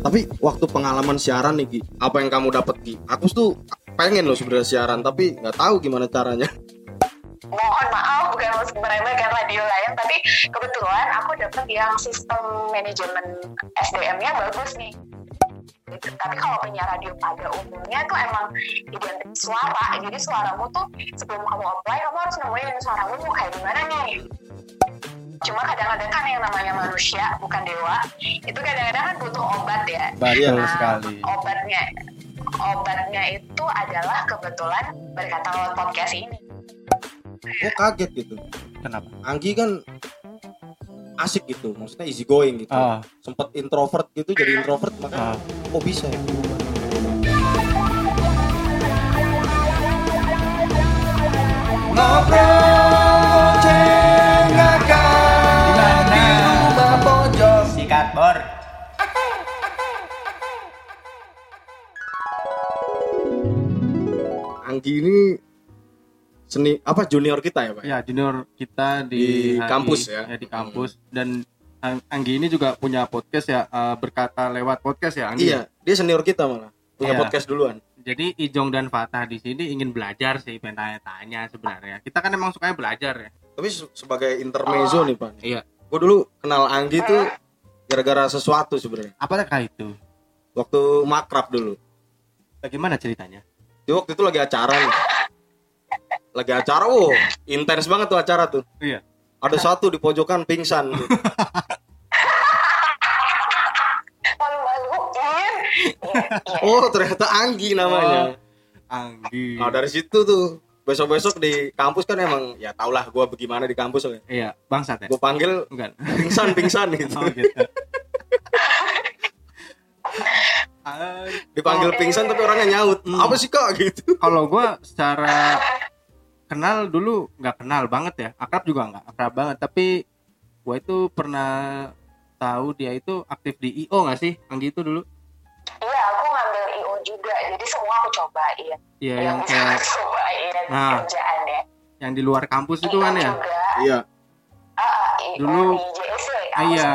Tapi waktu pengalaman siaran nih Gi, apa yang kamu dapat Gi? Aku tuh pengen loh sebenarnya siaran tapi nggak tahu gimana caranya. mohon maaf bukan maksud meremehkan radio lain tapi kebetulan aku dapat yang sistem manajemen SDM-nya bagus nih Gitu. tapi kalau penyiar radio pada umumnya tuh emang identik suara jadi suaramu tuh sebelum kamu apply kamu harus nemuin suaramu mau kayak gimana nih cuma kadang-kadang kan yang namanya manusia bukan dewa itu kadang-kadang kan butuh obat ya Betul Nah, sekali. obatnya obatnya itu adalah kebetulan berkata lewat podcast ini Oh kaget gitu. Kenapa? Anggi kan asik gitu, maksudnya easy going gitu. Ah, Sempet introvert gitu jadi introvert ah. maka kok bisa ya? Ngobrol cengakan di rumah pojok. Sikat bor. Anggi ini seni apa junior kita ya pak? Ya, junior kita di, Di HI, kampus ya? di kampus dan Ang- Anggi ini juga punya podcast ya, eh, berkata lewat podcast ya, Anggi. Iya, dia senior kita malah punya Iya. podcast duluan. Jadi Ijong dan Fatah di sini ingin belajar sih, pengen tanya-tanya sebenarnya. Kita kan emang sukanya belajar ya. Tapi se- sebagai intermezzo nih pak, Iya. gue dulu kenal Anggi tuh gara-gara sesuatu sebenarnya. Apakah itu? Waktu makrab dulu. Bagaimana ceritanya? Di waktu itu lagi acara nih. Lagi acara, wow, intens banget tuh acara tuh. Iya. Ada satu di pojokan pingsan. Oh, ternyata Anggi namanya. Anggi. Nah, dari situ tuh besok-besok di kampus kan emang ya tau lah gue bagaimana di kampus lah. Iya, bangsat ya? Gue panggil Bukan. pingsan pingsan gitu. Oh gitu. Dipanggil pingsan tapi orangnya nyaut. Hmm. Apa sih kak gitu? kalau gua secara kenal dulu nggak kenal banget ya akrab juga nggak akrab banget tapi gua itu pernah tahu dia itu aktif di IO nggak sih Anggi itu dulu Iya, aku ngambil IO juga, jadi semua aku cobain. Iya yang yang kayak cobain Nah. kerjaan ya. yang di luar kampus itu kan ya Iya. ah, IO Dulu- di JSC. Aku Ah, iya.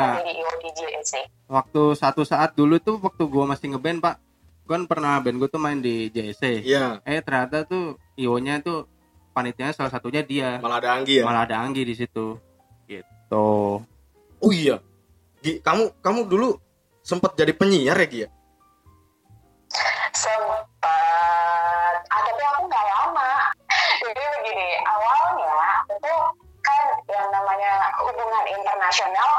waktu satu saat dulu tuh waktu gua masih ngeband pak gua kan pernah band gua tuh main di JSC Iya. eh ternyata tuh IO nya tuh panitianya salah satunya dia Malah ada Anggi ya. malah ada Anggi di situ gitu Oh iya. Gi, kamu kamu dulu sempat jadi penyiar ya Gi ya? Sempat, ah, tapi aku nggak lama. Jadi begini, awalnya itu kan yang namanya hubungan internasional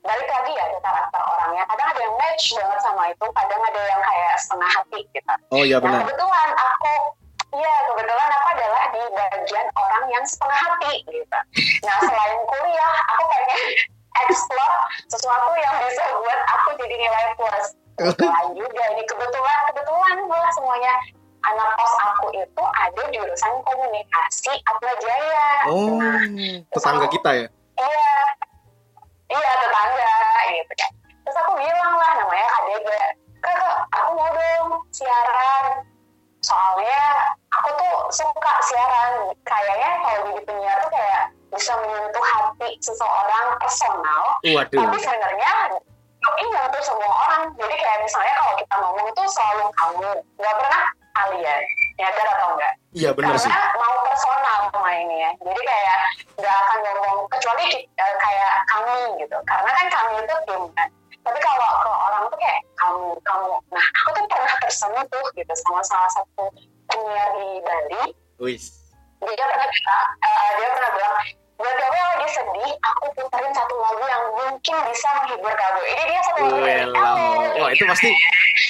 balik lagi ya ke karakter orangnya. Kadang ada yang match banget sama itu, kadang ada yang kayak setengah hati gitu. Oh iya Nah benar. kebetulan aku, iya kebetulan aku adalah di bagian orang yang setengah hati gitu. Nah selain kuliah, aku pengen explore sesuatu yang bisa buat aku jadi nilai plus. Kebetulan juga ini kebetulan kebetulan lah semuanya anak kos aku itu ada jurusan komunikasi Atma Jaya. Oh, Nah, tetangga kita ya. iya iya tetangga gitu kan terus aku bilang lah namanya Kak Dega Kak, aku mau dong siaran kayaknya kalau jadi penyiar tuh kayak bisa menyentuh hati seseorang personal. Waduh. tapi sebenarnya ini nyentuh semua orang. Jadi kayak misalnya kalau kita ngomong itu selalu kamu. Nggak pernah kalian. Nyadar atau enggak Iya benar sih. karena mau personal mainnya. Jadi kayak nggak akan ngomong kecuali eh, kayak kami gitu. Karena kan kami itu tim kan. Tapi kalau ke orang tuh kayak kamu kamu. Nah aku tuh pernah tersentuh gitu sama salah satu penyiar di Bali. Wis. Dia pernah bilang eh, dia pernah bilang buat kamu yang lagi sedih aku puterin satu lagu yang mungkin bisa menghibur kamu ini dia satu lagu dari Welam. kamu Wah itu pasti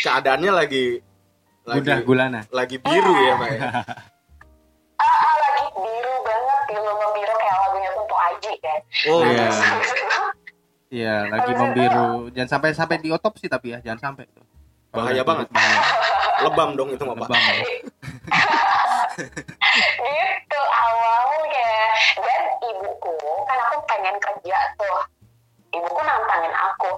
keadaannya lagi lagi udah gulana lagi biru ya pak ya. ah, ah, lagi biru banget biru membiru kayak lagunya Tuntuk Aji kan Oh Iya. iya. iya lagi membiru jangan sampai sampai di otopsi tapi ya jangan sampai tuh Bahaya banget. bahaya. Lebam dong itu mah pak. Lebam ya. gitu awalnya dan ibuku kan aku pengen kerja tuh ibuku nantangin aku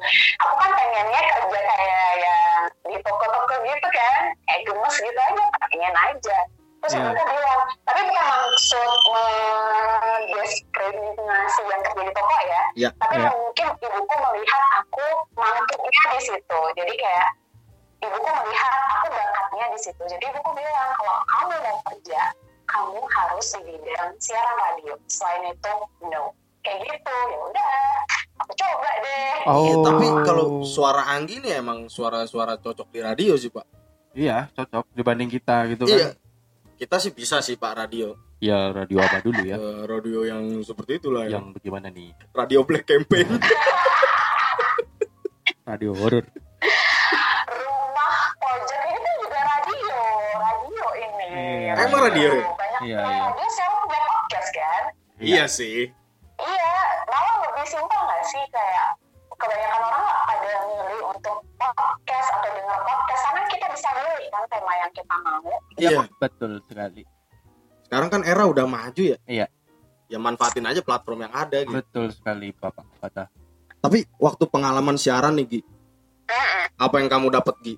aku kan pengennya kerja kayak yang di toko-toko gitu kan kayak gemes gitu aja pengen aja terus yeah. mereka bilang tapi bukan maksud mendiskriminasi yang kerja di toko ya yeah. tapi yeah. mungkin ibuku melihat aku mangkuknya di situ jadi kayak ibuku melihat aku bakatnya di situ jadi ibuku bilang kalau kamu mau kerja kamu harus di bidang siaran radio selain itu no kayak gitu ya udah aku coba deh Oh. Iya, tapi kalau suara Anggi nih emang suara-suara cocok di radio sih pak. Iya, cocok dibanding kita gitu Iya. kan. Kita sih bisa sih pak radio. Ya radio apa dulu ya? Eh, radio yang seperti itulah ya. Yang bagaimana nih? Radio Black Campaign. Radio horor. rumah pojok ini tuh juga radio radio ini Iya. Emang radio ya? banyak Iya, yang iya. radio sekarang punya podcast kan iya sih. Iya, malah lebih simpel nggak sih kayak kebanyakan orang nggak pada milih untuk podcast atau dengar podcast karena kita bisa milih kan tema yang kita mau. Iya. Betul sekali. Sekarang kan era udah maju ya. Iya. Ya manfaatin aja platform yang ada gitu. Betul sekali Bapak kata. Tapi waktu pengalaman siaran nih Gi, Mm-mm. apa yang kamu dapat Gi?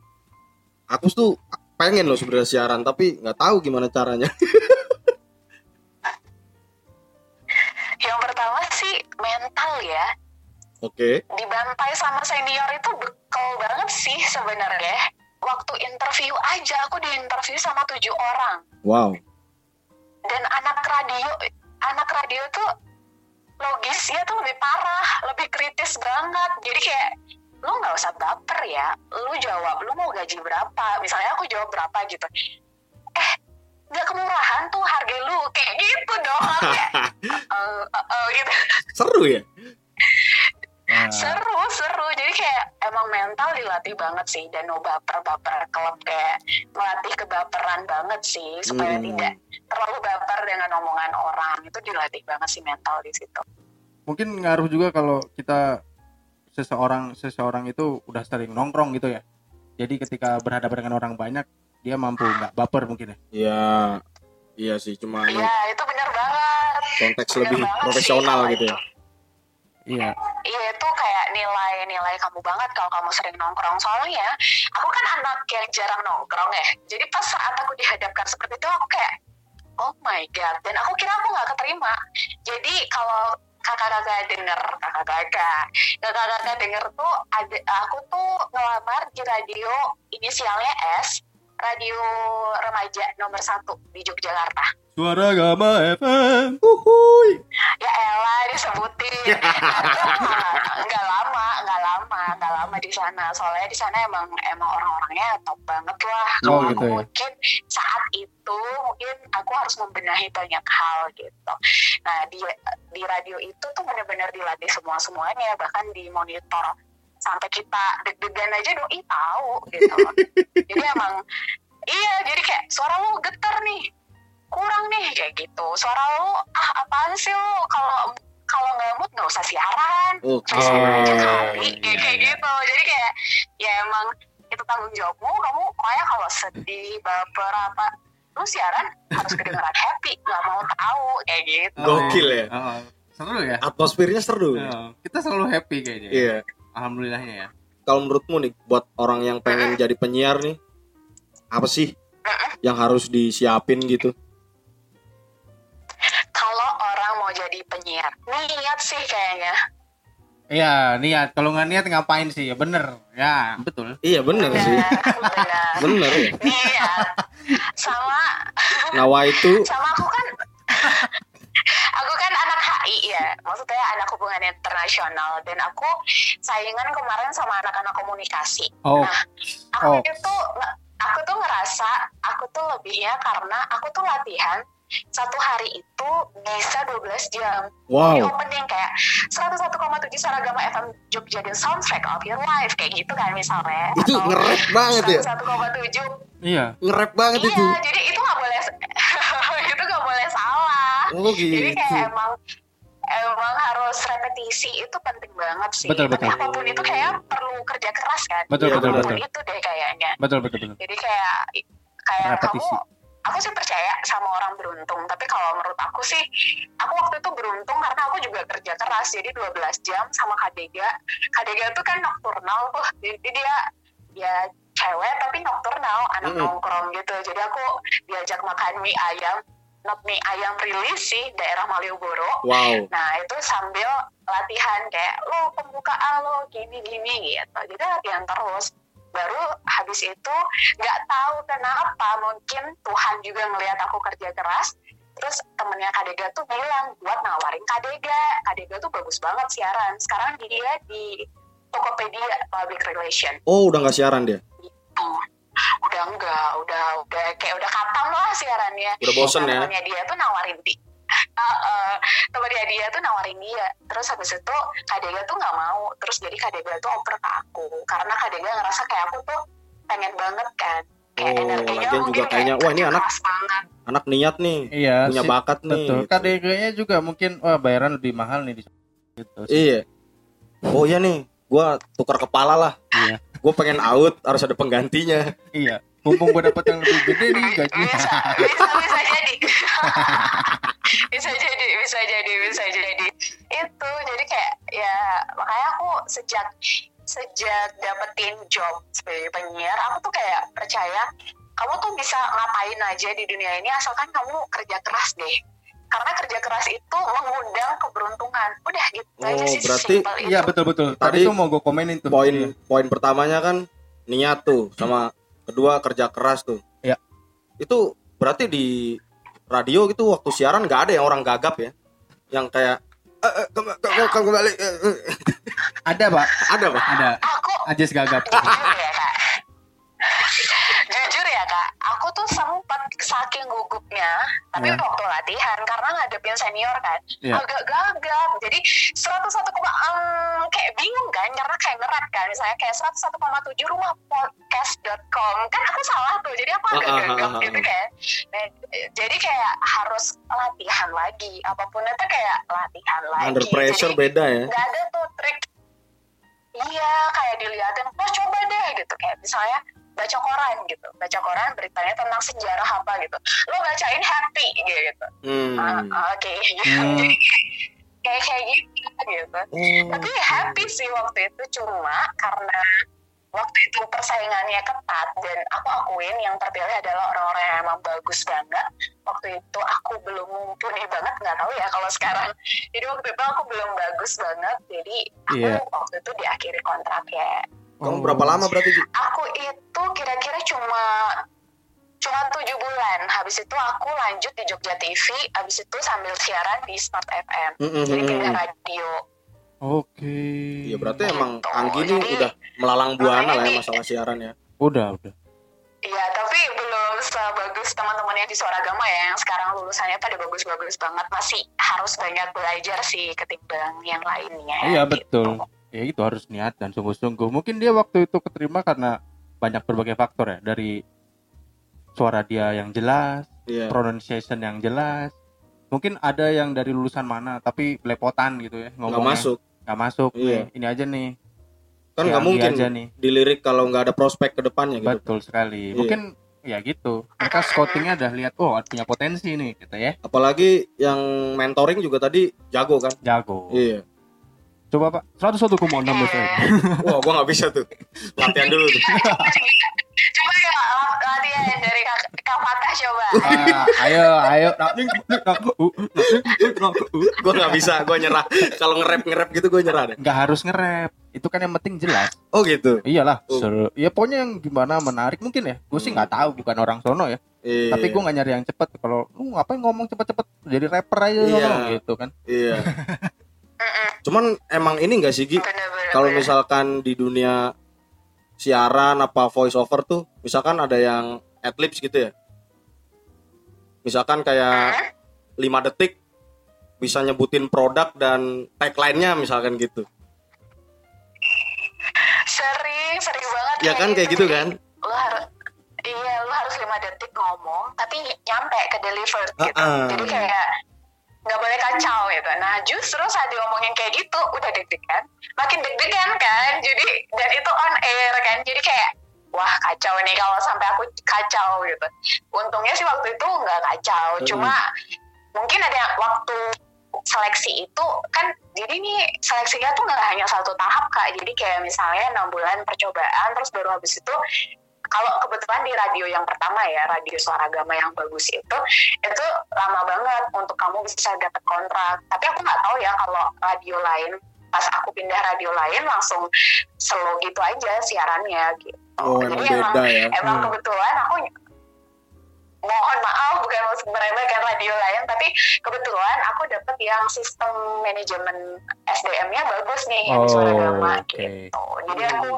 Aku tuh pengen loh sebenarnya siaran tapi nggak tahu gimana caranya. Yang pertama sih mental ya, Oke. dibantai sama senior itu bekal banget sih sebenarnya. Waktu interview aja aku diinterview sama tujuh orang Wow. dan anak radio anak radio tuh logisnya tuh lebih parah, lebih kritis banget. Jadi kayak lu nggak usah baper ya, lu jawab lu mau gaji berapa. Misalnya aku jawab berapa gitu. Eh, nggak kemurahan tuh harga lu kayak gitu dong. Kayak, eh, eh, eh, gitu. Seru ya? Nah, Seru, seru. Jadi kayak emang mental dilatih banget sih dan no baper-baper klub kayak melatih kebaperan banget sih supaya Hmm. tidak terlalu baper dengan omongan orang. Itu dilatih banget sih mental di situ. mungkin ngaruh juga kalau kita seseorang seseorang itu udah sering nongkrong gitu ya. Jadi ketika berhadapan dengan orang banyak, dia mampu nggak baper mungkin ya. Iya. Iya sih, cuma Iya, itu benar banget. konteks Benar lebih banget sih profesional kalau gitu ya. Iya. Iya itu kayak nilai-nilai kamu banget kalau kamu sering nongkrong. Soalnya aku kan anak yang jarang nongkrong ya. Jadi pas saat aku dihadapkan seperti itu aku kayak oh my god. Dan aku kira aku nggak keterima. Jadi kalau kakak-kakak denger, kakak-kakak, kakak-kakak denger tuh ada aku tuh ngelamar di radio inisialnya S, radio remaja nomor satu di Yogyakarta. Suara Gama FM. Uhuy. ya elah disebutin nggak lama nggak lama nggak lama di sana soalnya di sana emang emang orang-orangnya top banget lah Oh, kalau gitu aku ya. mungkin saat itu mungkin aku harus membenahi banyak hal gitu nah di di radio itu tuh benar-benar dilatih semua semuanya bahkan di monitor sampai kita deg-degan aja doi tahu gitu jadi emang iya jadi kayak suara lu getar nih kurang nih kayak gitu suara lu ah apaan sih lu kalau kalau nggak mood nggak usah siaran Oke. Selesai aja Oh, kali iya, kayak, kayak gitu jadi kayak ya emang itu tanggung jawabmu kamu kayak kalau sedih baper apa lu siaran harus kedengeran happy nggak mau tahu kayak gitu Gokil ya. Oh, seru ya. Atmosfernya seru. Oh, kita selalu happy kayaknya. Iya. Alhamdulillahnya ya. Kalau menurutmu nih buat orang yang pengen jadi penyiar nih apa sih yang harus disiapin gitu? kalau orang mau jadi penyiar niat sih kayaknya Iya, niat. Kalau nggak niat ngapain sih? Ya bener. Ya, betul. Iya bener sih. benar Bener ya. niat sama Nawa itu sama aku kan aku kan anak HI ya maksudnya anak hubungan internasional dan aku saingan kemarin sama anak-anak komunikasi Oh, nah aku Oh. itu aku tuh ngerasa aku tuh lebihnya karena aku tuh latihan satu hari itu bisa 12 jam di wow. opening kayak 101,7 Saragama FM Jogja dan soundtrack of your life kayak gitu kan misalnya Itu ngerep banget ya. 101,7 iya. Ngerep banget Iya, itu. jadi itu nggak boleh itu nggak boleh salah. Oh Jadi gitu. kayak emang harus repetisi itu penting banget sih. Betul, Tapi betul. apa pun itu kayak perlu kerja keras kan. Betul, Iya, betul, Apa pun betul. itu deh kayaknya. Betul, betul, betul. Jadi kayak kayak Repetisi. kamu aku sih percaya sama orang beruntung tapi kalau menurut aku sih aku waktu itu beruntung karena aku juga kerja keras jadi 12 jam sama Kadega Kadega itu kan nokturnal tuh jadi dia ya cewek tapi nokturnal anak Mm-mm. nongkrong gitu jadi aku diajak makan mie ayam mie ayam rilis sih daerah Malioboro Wow. Nah itu sambil latihan kayak lo pembukaan lo gini gini gitu. Jadi latihan terus. Baru habis itu nggak tahu kenapa mungkin Tuhan juga ngelihat aku kerja keras. Terus temennya Kadega tuh bilang buat nawarin Kadega. Kadega tuh bagus banget siaran. Sekarang dia di Tokopedia Public Relation. Oh, udah nggak siaran dia? Tuh. Udah enggak, udah udah kayak udah katam lah siarannya. Udah bosen ya? Temennya dia tuh nawarin di Uh, temennya dia tuh nawarin dia terus habis itu Kadega tuh nggak mau terus jadi Kadega tuh oper ke aku karena Kadega ngerasa kayak aku tuh pengen banget kan kayak Oh, energinya mungkin juga kayaknya, wah, ini anak banget. Anak niat nih, Iya, punya sih, bakat nih. betul. gitu. KDG-nya juga mungkin wah bayaran lebih mahal nih di gitu sih. Iya. Oh iya nih, gua tukar kepala lah. Iya. Gue pengen out, harus ada penggantinya. Iya. Mumpung gue dapet yang lebih gede nih gajinya. bisa bisa bisa jadi bisa jadi bisa jadi bisa jadi itu jadi kayak ya makanya aku sejak sejak dapetin job sebagai penyiar aku tuh kayak percaya kamu tuh bisa ngapain aja di dunia ini asalkan kamu kerja keras deh karena kerja keras itu mengundang keberuntungan udah gitu aja Oh, sih berarti-. Iya betul betul. Tadi, Tadi tuh mau gue komenin tuh. Poin Iya. poin pertamanya kan niat tuh, sama kedua kerja keras tuh. Iya. Itu berarti di radio gitu waktu siaran nggak ada yang orang gagap ya, yang kayak eh, eh, kem- kem- kem- kembali eh. Ada pak. ada pak? Ada. aku Ajes gagap. ya saking gugupnya tapi Iya. waktu latihan karena ngadepin senior kan Iya. agak gagap. Jadi 101, um, kayak bingung kan karena kayak ngerat kan. Misalnya kayak 101,7 rumah podcast.com kan aku salah tuh jadi aku agak ah, gagap gitu kan. Nah, jadi kayak harus latihan lagi. Apa pun itu kayak latihan lagi. Under pressure Jadi, beda ya. nggak ada tuh trik. Iya kayak diliatin oh coba deh gitu kayak misalnya baca koran gitu. Baca koran beritanya tentang sejarah apa gitu. Lo bacain happy gitu. Hmm. Ah, oke. Hmm. Jadi kayak kayak gitu. Gitu Oh. tapi happy sih waktu itu. Cuma karena waktu itu persaingannya ketat dan aku akuin yang terpilih adalah orang-orang yang emang bagus banget. Waktu itu aku belum mumpuni banget nggak tahu ya kalau sekarang. Jadi waktu itu aku belum bagus banget. Jadi aku Iya. waktu itu diakhiri kontraknya Kamu berapa lama berarti? Aku itu kira-kira cuma cuma tujuh bulan habis itu aku lanjut di Jogja TV habis itu sambil siaran di Smart FM Hmm, hmm, jadi pindah hmm. radio Oke. Iya berarti emang Gitu. Anggi nih Jadi- udah melalang buana lah ya masalah siaran ya. Udah udah. Iya, tapi belum sebagus teman-teman yang di Suara Agama ya, yang sekarang lulusannya pada bagus-bagus banget. Masih harus banyak belajar sih ketimbang yang lainnya. Iya gitu. betul. Ya itu harus niat dan sungguh-sungguh. Mungkin dia waktu itu keterima karena banyak berbagai faktor ya dari suara dia yang jelas, Iya. pronunciation yang jelas. Mungkin ada yang dari lulusan mana tapi belepotan gitu ya Nggak ngomongnya. masuk. Nggak masuk. Iya. Nih, ini aja nih. Kan nggak mungkin aja nih. dilirik kalau nggak ada prospek ke depannya gitu. Betul sekali. Iya. Mungkin ya gitu. Mereka scoutingnya udah lihat oh punya potensi nih gitu ya. Apalagi yang mentoring juga tadi jago kan. Jago. Iya. Coba Pak. 101,6 saya. Wah, gua nggak bisa tuh. Latihan dulu tuh. Coba ya latihan dari Kak, Kak Fatah coba. Ah, ayo, ayo. Gua nggak bisa, gua nyerah. Kalau nge-rap nge-rap gitu gua nyerah deh. Nggak harus nge-rap. Itu kan yang penting jelas. Oh gitu. Iyalah, Oh. seru. Ya pokoknya yang gimana menarik mungkin ya. Gue sih nggak tahu, bukan orang sono ya. Iya. Tapi gue nggak nyari yang cepet. Kalau lu ngapain ngomong cepet-cepet jadi rapper aja Iya. gitu kan. Iya. Cuman emang ini nggak sih Gi? Kalau misalkan di dunia siaran apa voice over tuh, misalkan ada yang adlibs gitu ya. Misalkan kayak 5 detik bisa nyebutin produk dan tagline-nya misalkan gitu. sering, sering banget. Ya kan kayak gitu kan? Lo harus Iya, lo harus lima detik ngomong, tapi nyampe ke delivered gitu. Ah-ah. Jadi kayak nggak boleh kacau gitu. Nah justru saat diomongin kayak gitu, udah deg-degan, makin deg-degan kan. Jadi dan itu on air kan. Jadi kayak wah kacau nih kalau sampai aku kacau gitu. Untungnya sih waktu itu nggak kacau, Mm-mm. cuma mungkin ada yang waktu seleksi itu kan jadi nih seleksinya tuh nggak hanya satu tahap kak jadi kayak misalnya enam bulan percobaan terus baru habis itu kalau kebetulan di radio yang pertama ya radio suara gama yang bagus itu itu lama banget untuk kamu bisa dapat kontrak tapi aku nggak tahu ya kalau radio lain pas aku pindah radio lain langsung slow gitu aja siarannya gitu Oh, jadi emang beda ya. emang Hmm. kebetulan aku mohon maaf bukan maksud meremehkan radio lain tapi kebetulan aku dapet yang sistem manajemen SDM-nya bagus nih yang di suara Oh, gama oke. gitu jadi aku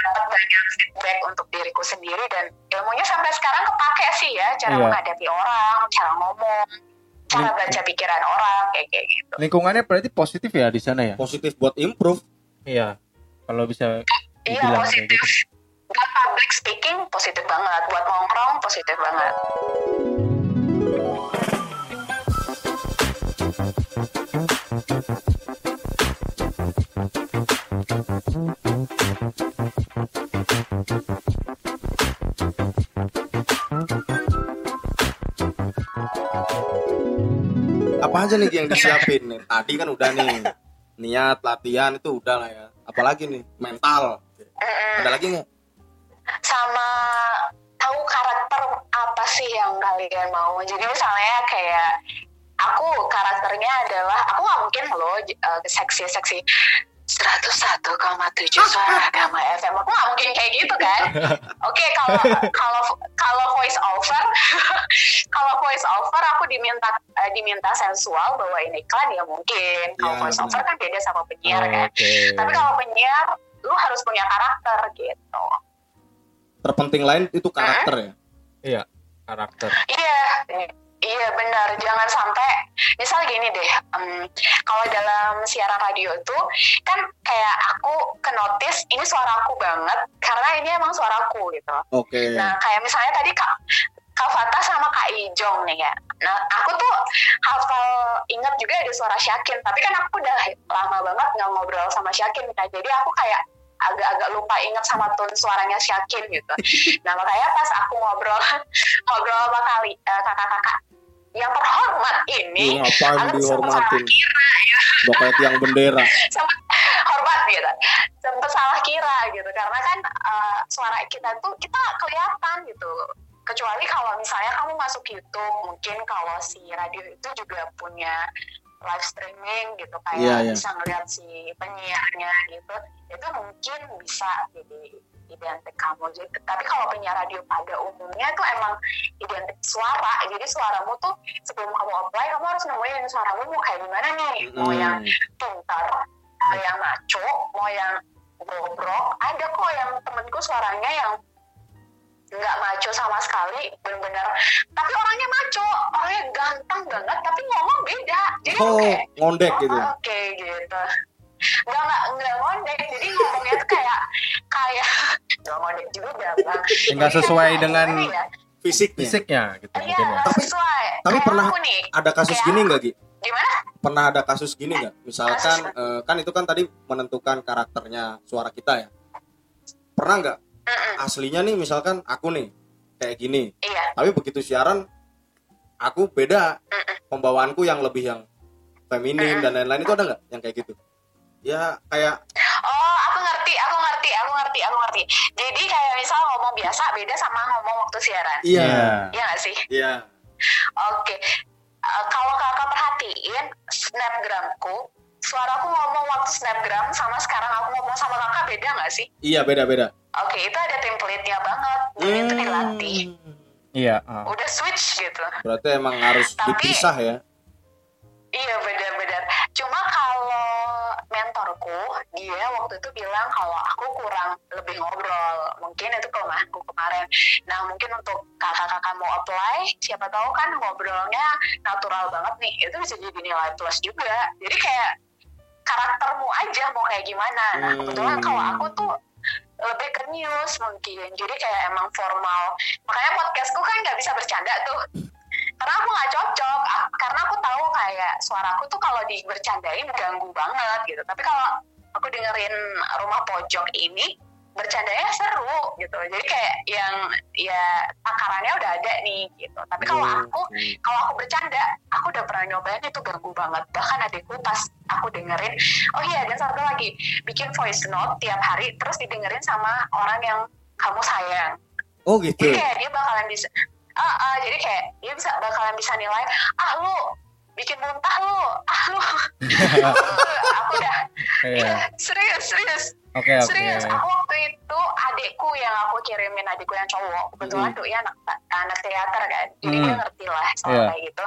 dapat banyak feedback untuk diriku sendiri dan ilmunya sampai sekarang kepake sih ya cara Iya. menghadapi orang cara ngomong cara baca pikiran orang kayak kayak gitu Lingkungannya berarti positif ya di sana ya? Positif buat improve. Iya. Kalau bisa iya positif gitu. buat public speaking positif banget buat nongkrong positif banget aja nih yang disiapin nih? Tadi kan udah nih. Niat, latihan itu udah lah ya. Apalagi nih, mental. Mm-mm. Ada lagi nggak? sama tahu karakter apa sih yang kalian mau jadi misalnya kayak aku karakternya adalah aku nggak mungkin loh uh, seksi seksi 101,7 suara gama FM aku nggak mungkin kayak gitu kan? Oke kalau kalau kalau voice over kalau voice over aku diminta eh, diminta sensual bawain iklan ya mungkin. Kalau Ya, voice over kan beda sama penyiar Oh, kan tapi kalau penyiar lu harus punya karakter gitu. Terpenting lain itu karakter ya. Iya, karakter. Iya, iya benar. Jangan sampai, misal gini deh, em, kalau dalam siaran radio itu kan kayak aku ke notice ini suaraku banget karena ini emang suaraku gitu. Oke. Nah kayak misalnya tadi kak Kak Fata sama Kak Ijong nih ya. Nah aku tuh hafal ingat juga ada suara Syakin, tapi kan aku udah lama banget nggak ngobrol sama Syakin kan. Jadi aku kayak agak-agak lupa ingat sama tone suaranya Syakin gitu. Nah makanya pas aku ngobrol ngobrol sama kali eh, kakak-kakak yang terhormat ini, ngapain aku sempat salah dihormatin? kira ya, Bapak tiang bendera. sempat hormat gitu, sempat salah kira gitu. Karena kan eh, suara kita tuh kita kelihatan gitu. Kecuali kalau misalnya kamu masuk YouTube, mungkin kalau si radio itu juga punya live streaming gitu kayak Iya, iya. bisa ngeliat si penyiarnya gitu itu mungkin bisa jadi identik kamu. Jadi tapi kalau penyiar radio pada umumnya tuh emang identik suara. Jadi suaramu tuh sebelum kamu apply kamu harus nemuin suaramu mau kayak gimana nih. Mau yang Hmm. pintar mau yang maco mau yang bobrok ada kok yang temenku suaranya yang nggak maco sama sekali bener-bener. Tapi orangnya maco orangnya ganteng banget tapi ngomong beda. Jadi Oh, kayak ngondek oh, gitu. oke gitu nggak nggak nggak ngondek jadi ngomongnya tuh kayak kayak nggak ngondek juga bang Nggak sesuai dengan ya? Fisiknya. Fisiknya gitu iya mungkin ya. nggak sesuai tapi pernah- nih Ada kasus Kayak gini nggak Gi? gimana Pernah ada kasus gini nggak? Misalkan Kasus eh, kan itu kan tadi menentukan karakternya suara kita ya. Pernah nggak Mm-mm. aslinya nih misalkan aku nih kayak gini, iya tapi begitu siaran aku beda Mm-mm. pembawaanku yang lebih yang feminin Mm-mm. dan lain-lain itu ada nggak yang kayak gitu? Ya kayak Oh, aku ngerti, aku ngerti, aku ngerti, aku ngerti. Jadi kayak misal ngomong biasa beda sama ngomong waktu siaran. iya, Iya nggak sih? iya. Oke. Eh, kalau kakak perhatiin snapgramku, suaraku ngomong waktu snapgram sama sekarang aku ngomong sama kakak beda nggak sih? Iya beda-beda. Oke, itu ada template-nya banget. Dan itu dilatih. Hmm. Iya, ah. Udah switch gitu. Berarti emang harus Tapi- dipisah ya. Iya benar-benar. Cuma kalau mentorku dia waktu itu bilang kalau aku kurang lebih ngobrol. Mungkin itu kelemahanku kemarin. Nah mungkin untuk kakak-kakak mau apply, siapa tahu kan ngobrolnya natural banget nih. Itu bisa jadi nilai plus juga. Jadi kayak karaktermu aja mau kayak gimana. Nah Hmm. kebetulan kalau aku tuh lebih ke news mungkin. Jadi kayak emang formal. Makanya podcastku kan nggak bisa bercanda tuh karena aku nggak cocok. A- karena aku tahu kayak suaraku tuh kalau di bercandain ganggu banget gitu. Tapi kalau aku dengerin rumah pojok ini bercandanya seru gitu. Jadi kayak yang ya takarannya udah ada nih gitu. Tapi kalau Hmm, aku hmm. kalau aku bercanda aku udah pernah nyobain itu ganggu banget. Bahkan adikku pas aku dengerin oh iya dan satu lagi bikin voice note tiap hari terus didengerin sama orang yang kamu sayang. Oh gitu. jadi kayak dia bakalan bisa ah ah, jadi kayak dia bisa bakalan bisa nilai ah lu bikin muntah lu ah lu aku udah Iya. iya serius serius Oke oke. serius aku waktu itu adikku yang aku kirimin adikku yang cowok kebetulan Mm. tuh ya anak anak teater kan jadi Mm. dia ngerti lah soal Iya. kayak gitu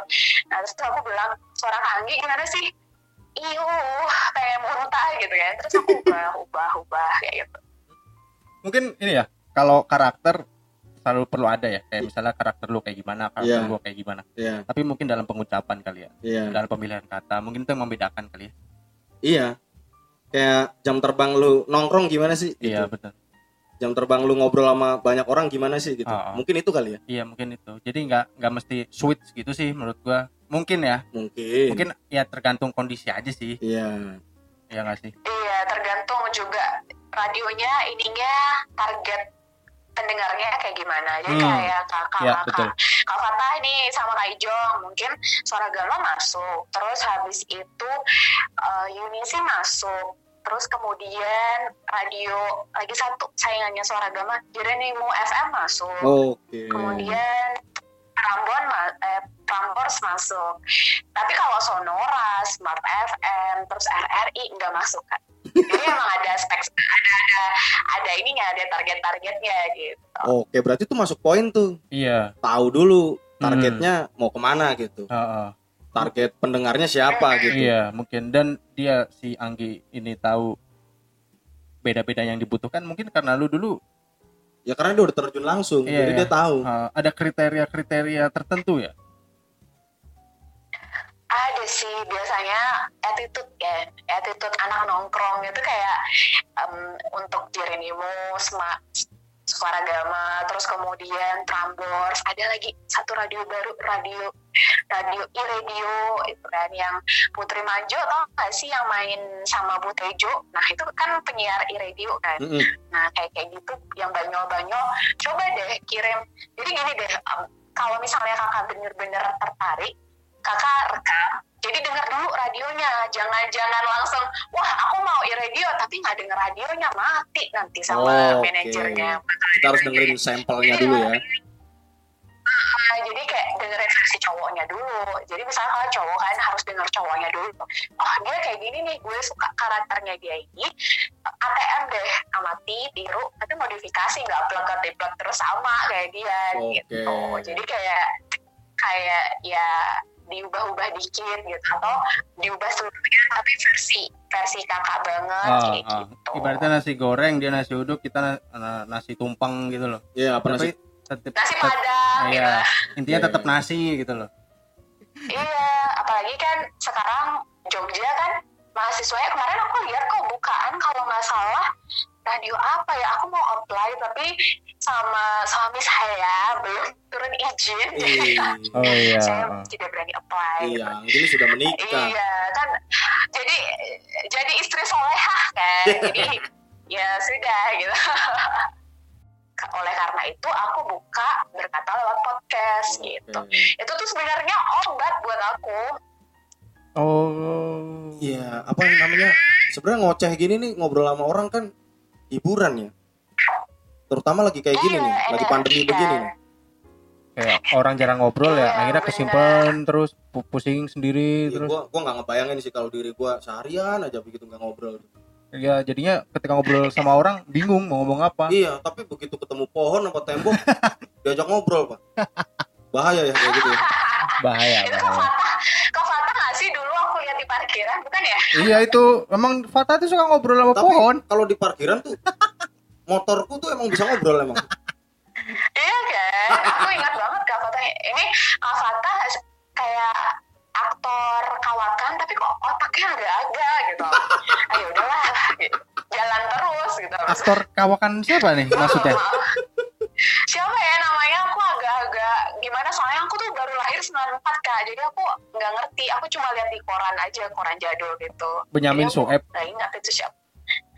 nah terus tuh aku bilang suara Anggi gimana sih Iu, pengen muntah gitu kan terus aku ubah ubah ubah kayak gitu Mungkin ini ya, kalau karakter selalu perlu ada ya. Kayak misalnya karakter lu kayak gimana, karakter Iya. gua kayak gimana. Iya, Tapi mungkin dalam pengucapan kali ya, iya. dalam pemilihan kata, mungkin itu yang membedakan kali ya. Iya. Kayak jam terbang lu nongkrong gimana sih? Gitu. Iya betul. Jam terbang lu ngobrol sama banyak orang gimana sih gitu. Ah. Mungkin itu kali ya. Iya mungkin itu. Jadi nggak nggak mesti switch gitu sih menurut gua. Mungkin ya, Mungkin. mungkin ya tergantung kondisi aja sih. Iya. Ya nggak sih? Iya, tergantung juga radionya ininya target pendengarnya kayak gimana. Jadi Hmm. kayak kakak Iya, kakak. Kak Fatah nih sama Kak Ijong mungkin suara Gama masuk. Terus habis itu eh, Yunisi masuk. Terus kemudian radio lagi satu saingannya suara Gama Jerenimu FM masuk. Oke. Kemudian Prambon eh, Prambors masuk. Tapi kalau Sonora, Smart FM, terus RRI nggak masuk kan. Jadi emang ada spek ada ada ada ininya, ada target-targetnya gitu. Oke, berarti itu masuk poin tuh. Iya. Tahu dulu targetnya mau ke mana gitu. Heeh. Target pendengarnya siapa gitu. Iya mungkin dan dia si Anggi ini tahu beda-beda yang dibutuhkan mungkin karena lu dulu Ya karena dia udah terjun langsung, Iya, jadi iya. dia tahu. uh, ada kriteria-kriteria tertentu ya. Ada sih biasanya attitude ya, attitude anak nongkrong itu kayak em, untuk Jerenimu, Sma, Suara Gama, terus kemudian Prambors, ada lagi satu radio baru, radio radio i-radio itu kan yang Putri Manjo tau gak sih yang main sama Bu Tejo? Nah itu kan penyiar i-radio kan. Mm-mm. nah kayak kayak gitu yang banyol-banyol. Coba deh kirim jadi gini deh em, kalau misalnya kakak bener-bener tertarik kakak rekam jadi dengar dulu radionya jangan jangan langsung wah aku mau i-radio tapi nggak denger radionya mati nanti sama Oke. manajernya Kita harus dengerin sampelnya dulu ya. Nah, jadi kayak dengerin versi cowoknya dulu. Jadi misalnya kalau cowok kan harus denger cowoknya dulu. Oh dia kayak gini nih, gue suka karakternya dia ini. ATM deh, amati, tiru, tapi modifikasi nggak plek plek terus sama kayak dia Oke. gitu. Jadi kayak kayak ya diubah-ubah dikit gitu atau diubah seluruhnya tapi versi versi kakak banget Ah, kayak ah. gitu. Ibaratnya nasi goreng dia nasi uduk kita na- na- nasi tumpeng gitu loh. Iya, apa Tapi nasi? tetep, Nasi padang gitu. iya, intinya Iya, tetap iya. nasi gitu loh. Iya, apalagi kan sekarang Jogja kan mahasiswanya kemarin aku lihat kok bukaan kalau nggak salah radio apa ya aku mau apply tapi sama suami saya belum turun izin Ih, Oh iya. saya tidak berani apply Iya, ini sudah menikah. Iya kan jadi jadi istri solehah kan jadi ya sudah gitu oleh karena itu aku buka berkata lewat podcast gitu Oke. itu tuh sebenarnya obat buat aku Oh. Iya, apa namanya? Sebenarnya ngoceh gini nih ngobrol sama orang kan hiburan ya. Terutama lagi kayak gini Iya, nih, lagi iya, pandemi iya. begini nih. Kayak orang jarang ngobrol ya, Iya, akhirnya kesimpan terus pu- pusing sendiri Iya, terus. gua gua nggak ngebayangin sih kalau diri gua seharian aja begitu nggak ngobrol. Ya jadinya ketika ngobrol sama orang bingung mau ngomong apa. Iya, tapi begitu ketemu pohon apa tembok diajak ngobrol, Pak. Bahaya ya kayak gitu ya. Bahaya. itu kak bahaya. Fatah kak Fatah nggak sih dulu aku lihat di parkiran bukan ya Iya itu emang Fatah tuh suka ngobrol sama Tapi pohon. kalau di parkiran tuh motorku tuh emang bisa ngobrol emang. iya kan aku ingat banget kak Fatah ini kak Fatah kayak aktor kawakan tapi kok otaknya agak-agak gitu ayo udahlah gitu. jalan terus gitu Aktor kawakan siapa nih maksudnya? siapa ya namanya aku agak-agak gimana soalnya aku tuh baru lahir 94 kak jadi aku nggak ngerti aku cuma lihat di koran aja koran jadul gitu Benyamin Sueb. nggak ingat itu siapa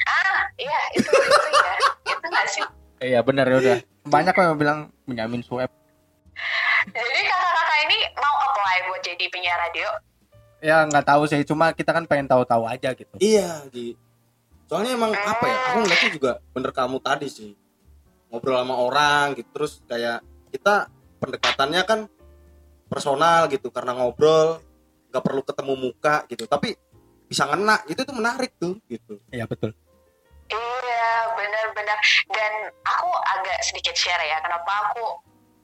ah iya itu itu ya itu nggak sih Iya benar ya udah. Banyak kok yang bilang Benyamin Sueb. jadi kakak-kakak ini mau apply buat jadi penyiar radio Ya nggak tahu sih, cuma kita kan pengen tahu-tahu aja gitu. Iya, Gi. Soalnya emang apa ya? Aku ngeliatnya juga bener kamu tadi sih. Ngobrol sama orang gitu terus kayak kita pendekatannya kan personal gitu karena ngobrol nggak perlu ketemu muka gitu tapi bisa ngena gitu tuh menarik tuh gitu Iya betul. Iya, benar-benar. Dan aku agak sedikit share ya, kenapa aku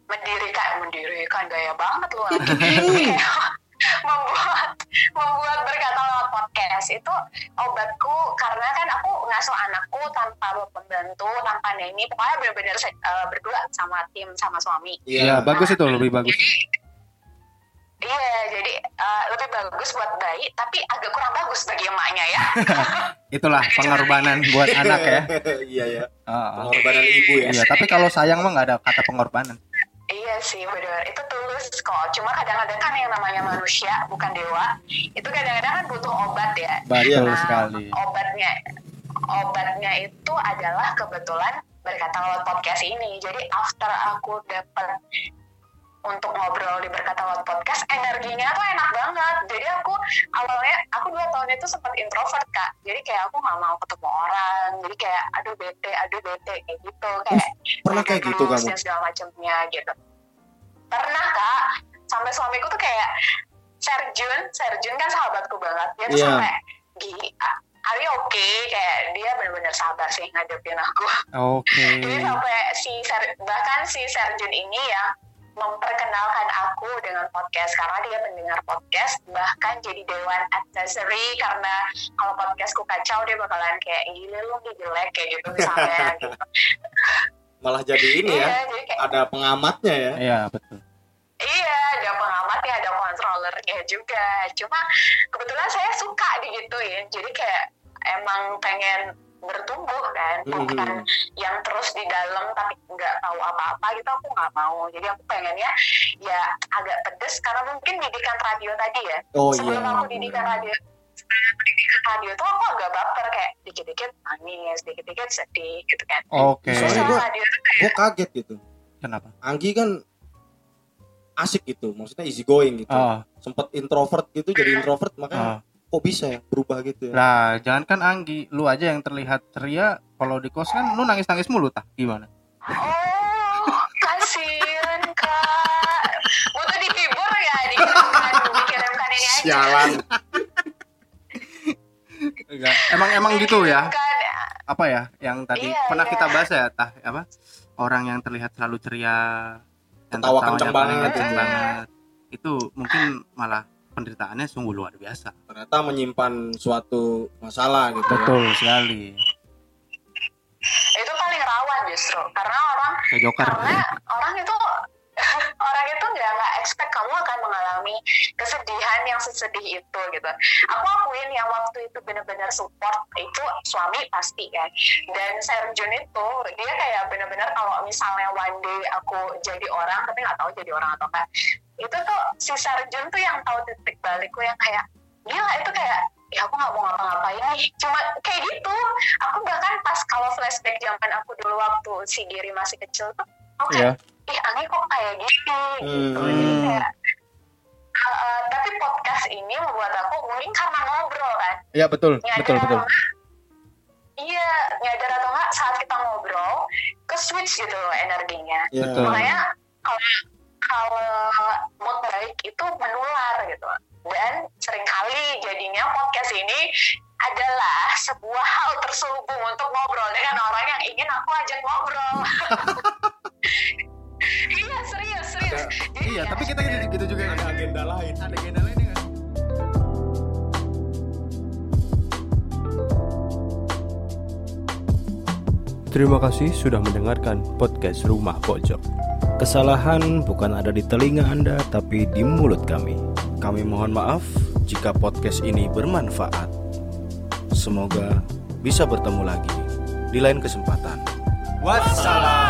mendirikan, mendirikan gaya banget loh. Membuat membuat berkata lewat podcast. Itu obatku karena kan aku ngasuh anakku tanpa pembantu tanpa neni pokoknya benar-benar eh, berdua sama tim sama suami. Iya bagus itu lebih bagus. iya jadi eh, lebih bagus buat bayi tapi agak kurang bagus bagi emaknya ya. Itulah pengorbanan buat anak ya. iya ya pengorbanan ibu ya. Iya tapi kalau sayang mah nggak ada kata pengorbanan. Iya sih benar itu tulus kok. Cuma kadang-kadang kan yang namanya manusia bukan dewa itu kadang-kadang kan butuh obat ya. Betul Nah, sekali. obatnya obatnya itu adalah kebetulan berkata lewat podcast ini. Jadi after aku dapat untuk ngobrol di berkata lewat podcast energinya tuh enak banget. Jadi aku awalnya aku dua tahun itu sempat introvert kak. Jadi kayak aku nggak mau ketemu orang. Jadi kayak aduh bete aduh bete kayak gitu. Kayak pernah kayak gitu kamu? dan segala macamnya gitu. Pernah kak. Sampai suamiku tuh kayak Serjun Serjun kan sahabatku banget. Dia tuh Iya. sampai gini Ari oke kayak dia benar-benar sabar sih ngadepin aku. Oke. jadi sampai si Ser- bahkan si Serjun ini ya memperkenalkan aku dengan podcast karena dia pendengar podcast bahkan jadi dewan advisory karena kalau podcastku kacau dia bakalan kayak gila lu nih jelek kayak gitu misalnya gitu. malah jadi ini ya Iya, jadi kayak ada pengamatnya ya Iya betul. Iya, ada pengamatnya, ada kontrolernya juga. Cuma kebetulan saya suka digituin, jadi kayak emang pengen bertumbuh kan, Mhm. bukan yang terus di dalam tapi nggak tahu apa-apa gitu aku nggak mau. Jadi aku pengennya ya agak pedes karena mungkin didikan radio tadi ya. oh Sebelum iya aku didikan radio, sebelum aku didikan radio tuh aku agak baper kayak dikit-dikit nangis, dikit-dikit sedih gitu kan. Oke. Terus Soalnya kayak gue kaget gitu Kenapa? Anggi kan asik gitu maksudnya easy going gitu Oh, sempet introvert gitu jadi introvert oh. Kok bisa ya berubah gitu ya Lah, jangan kan Anggi, lu aja yang terlihat ceria. Kalau di kos kan lu nangis-nangis mulu tah. Gimana? Oh, kasihan kak. Butuh dihibur ya, dikirimkan, dikirimkan ini aja. sialan Enggak. Emang emang gitu ya? Apa ya? Yang tadi Iya, pernah iya. kita bahas ya, tah apa? Orang yang terlihat selalu ceria, Ketawa kenceng banget. kenceng banget. Itu mungkin malah penderitaannya sungguh luar biasa. ternyata menyimpan suatu masalah gitu ya. Betul sekali. Itu paling rawan justru, karena orang Kayak Joker. karena orang itu orang itu nggak nggak expect kamu akan mengalami kesedihan yang sesedih itu gitu. Aku akuin yang waktu itu benar-benar support itu suami pasti kan. Dan Serjun itu dia kayak benar-benar kalau misalnya one day aku jadi orang tapi nggak tahu jadi orang atau enggak. Itu tuh si Serjun tuh yang tahu titik balikku yang kayak gila itu kayak ya aku nggak mau ngapa-ngapain nih cuma kayak gitu aku bahkan pas kalau flashback zaman aku dulu waktu si Giri masih kecil tuh aku Iya. kayak ih Anggi kok kayak gini gitu Hmm. jadi kayak uh, uh, tapi podcast ini membuat aku mungkin karena ngobrol kan Iya betul, nyadar betul betul. iya nyadar atau enggak saat kita ngobrol ke switch gitu loh energinya ya Betul. makanya kalau baik itu menular gitu. Dan sering kali jadinya podcast ini adalah sebuah hal terselubung untuk ngobrol dengan orang yang ingin aku ajak ngobrol. Iya serius serius. Jadi Iya, ya, tapi kita gitu, gitu juga ada agenda lain. Ada agenda lain kan? Terima kasih sudah mendengarkan podcast Rumah Pojok. Kesalahan bukan ada di telinga Anda, tapi di mulut kami. Kami mohon maaf jika podcast ini bermanfaat. Semoga bisa bertemu lagi di lain kesempatan. Wassalam.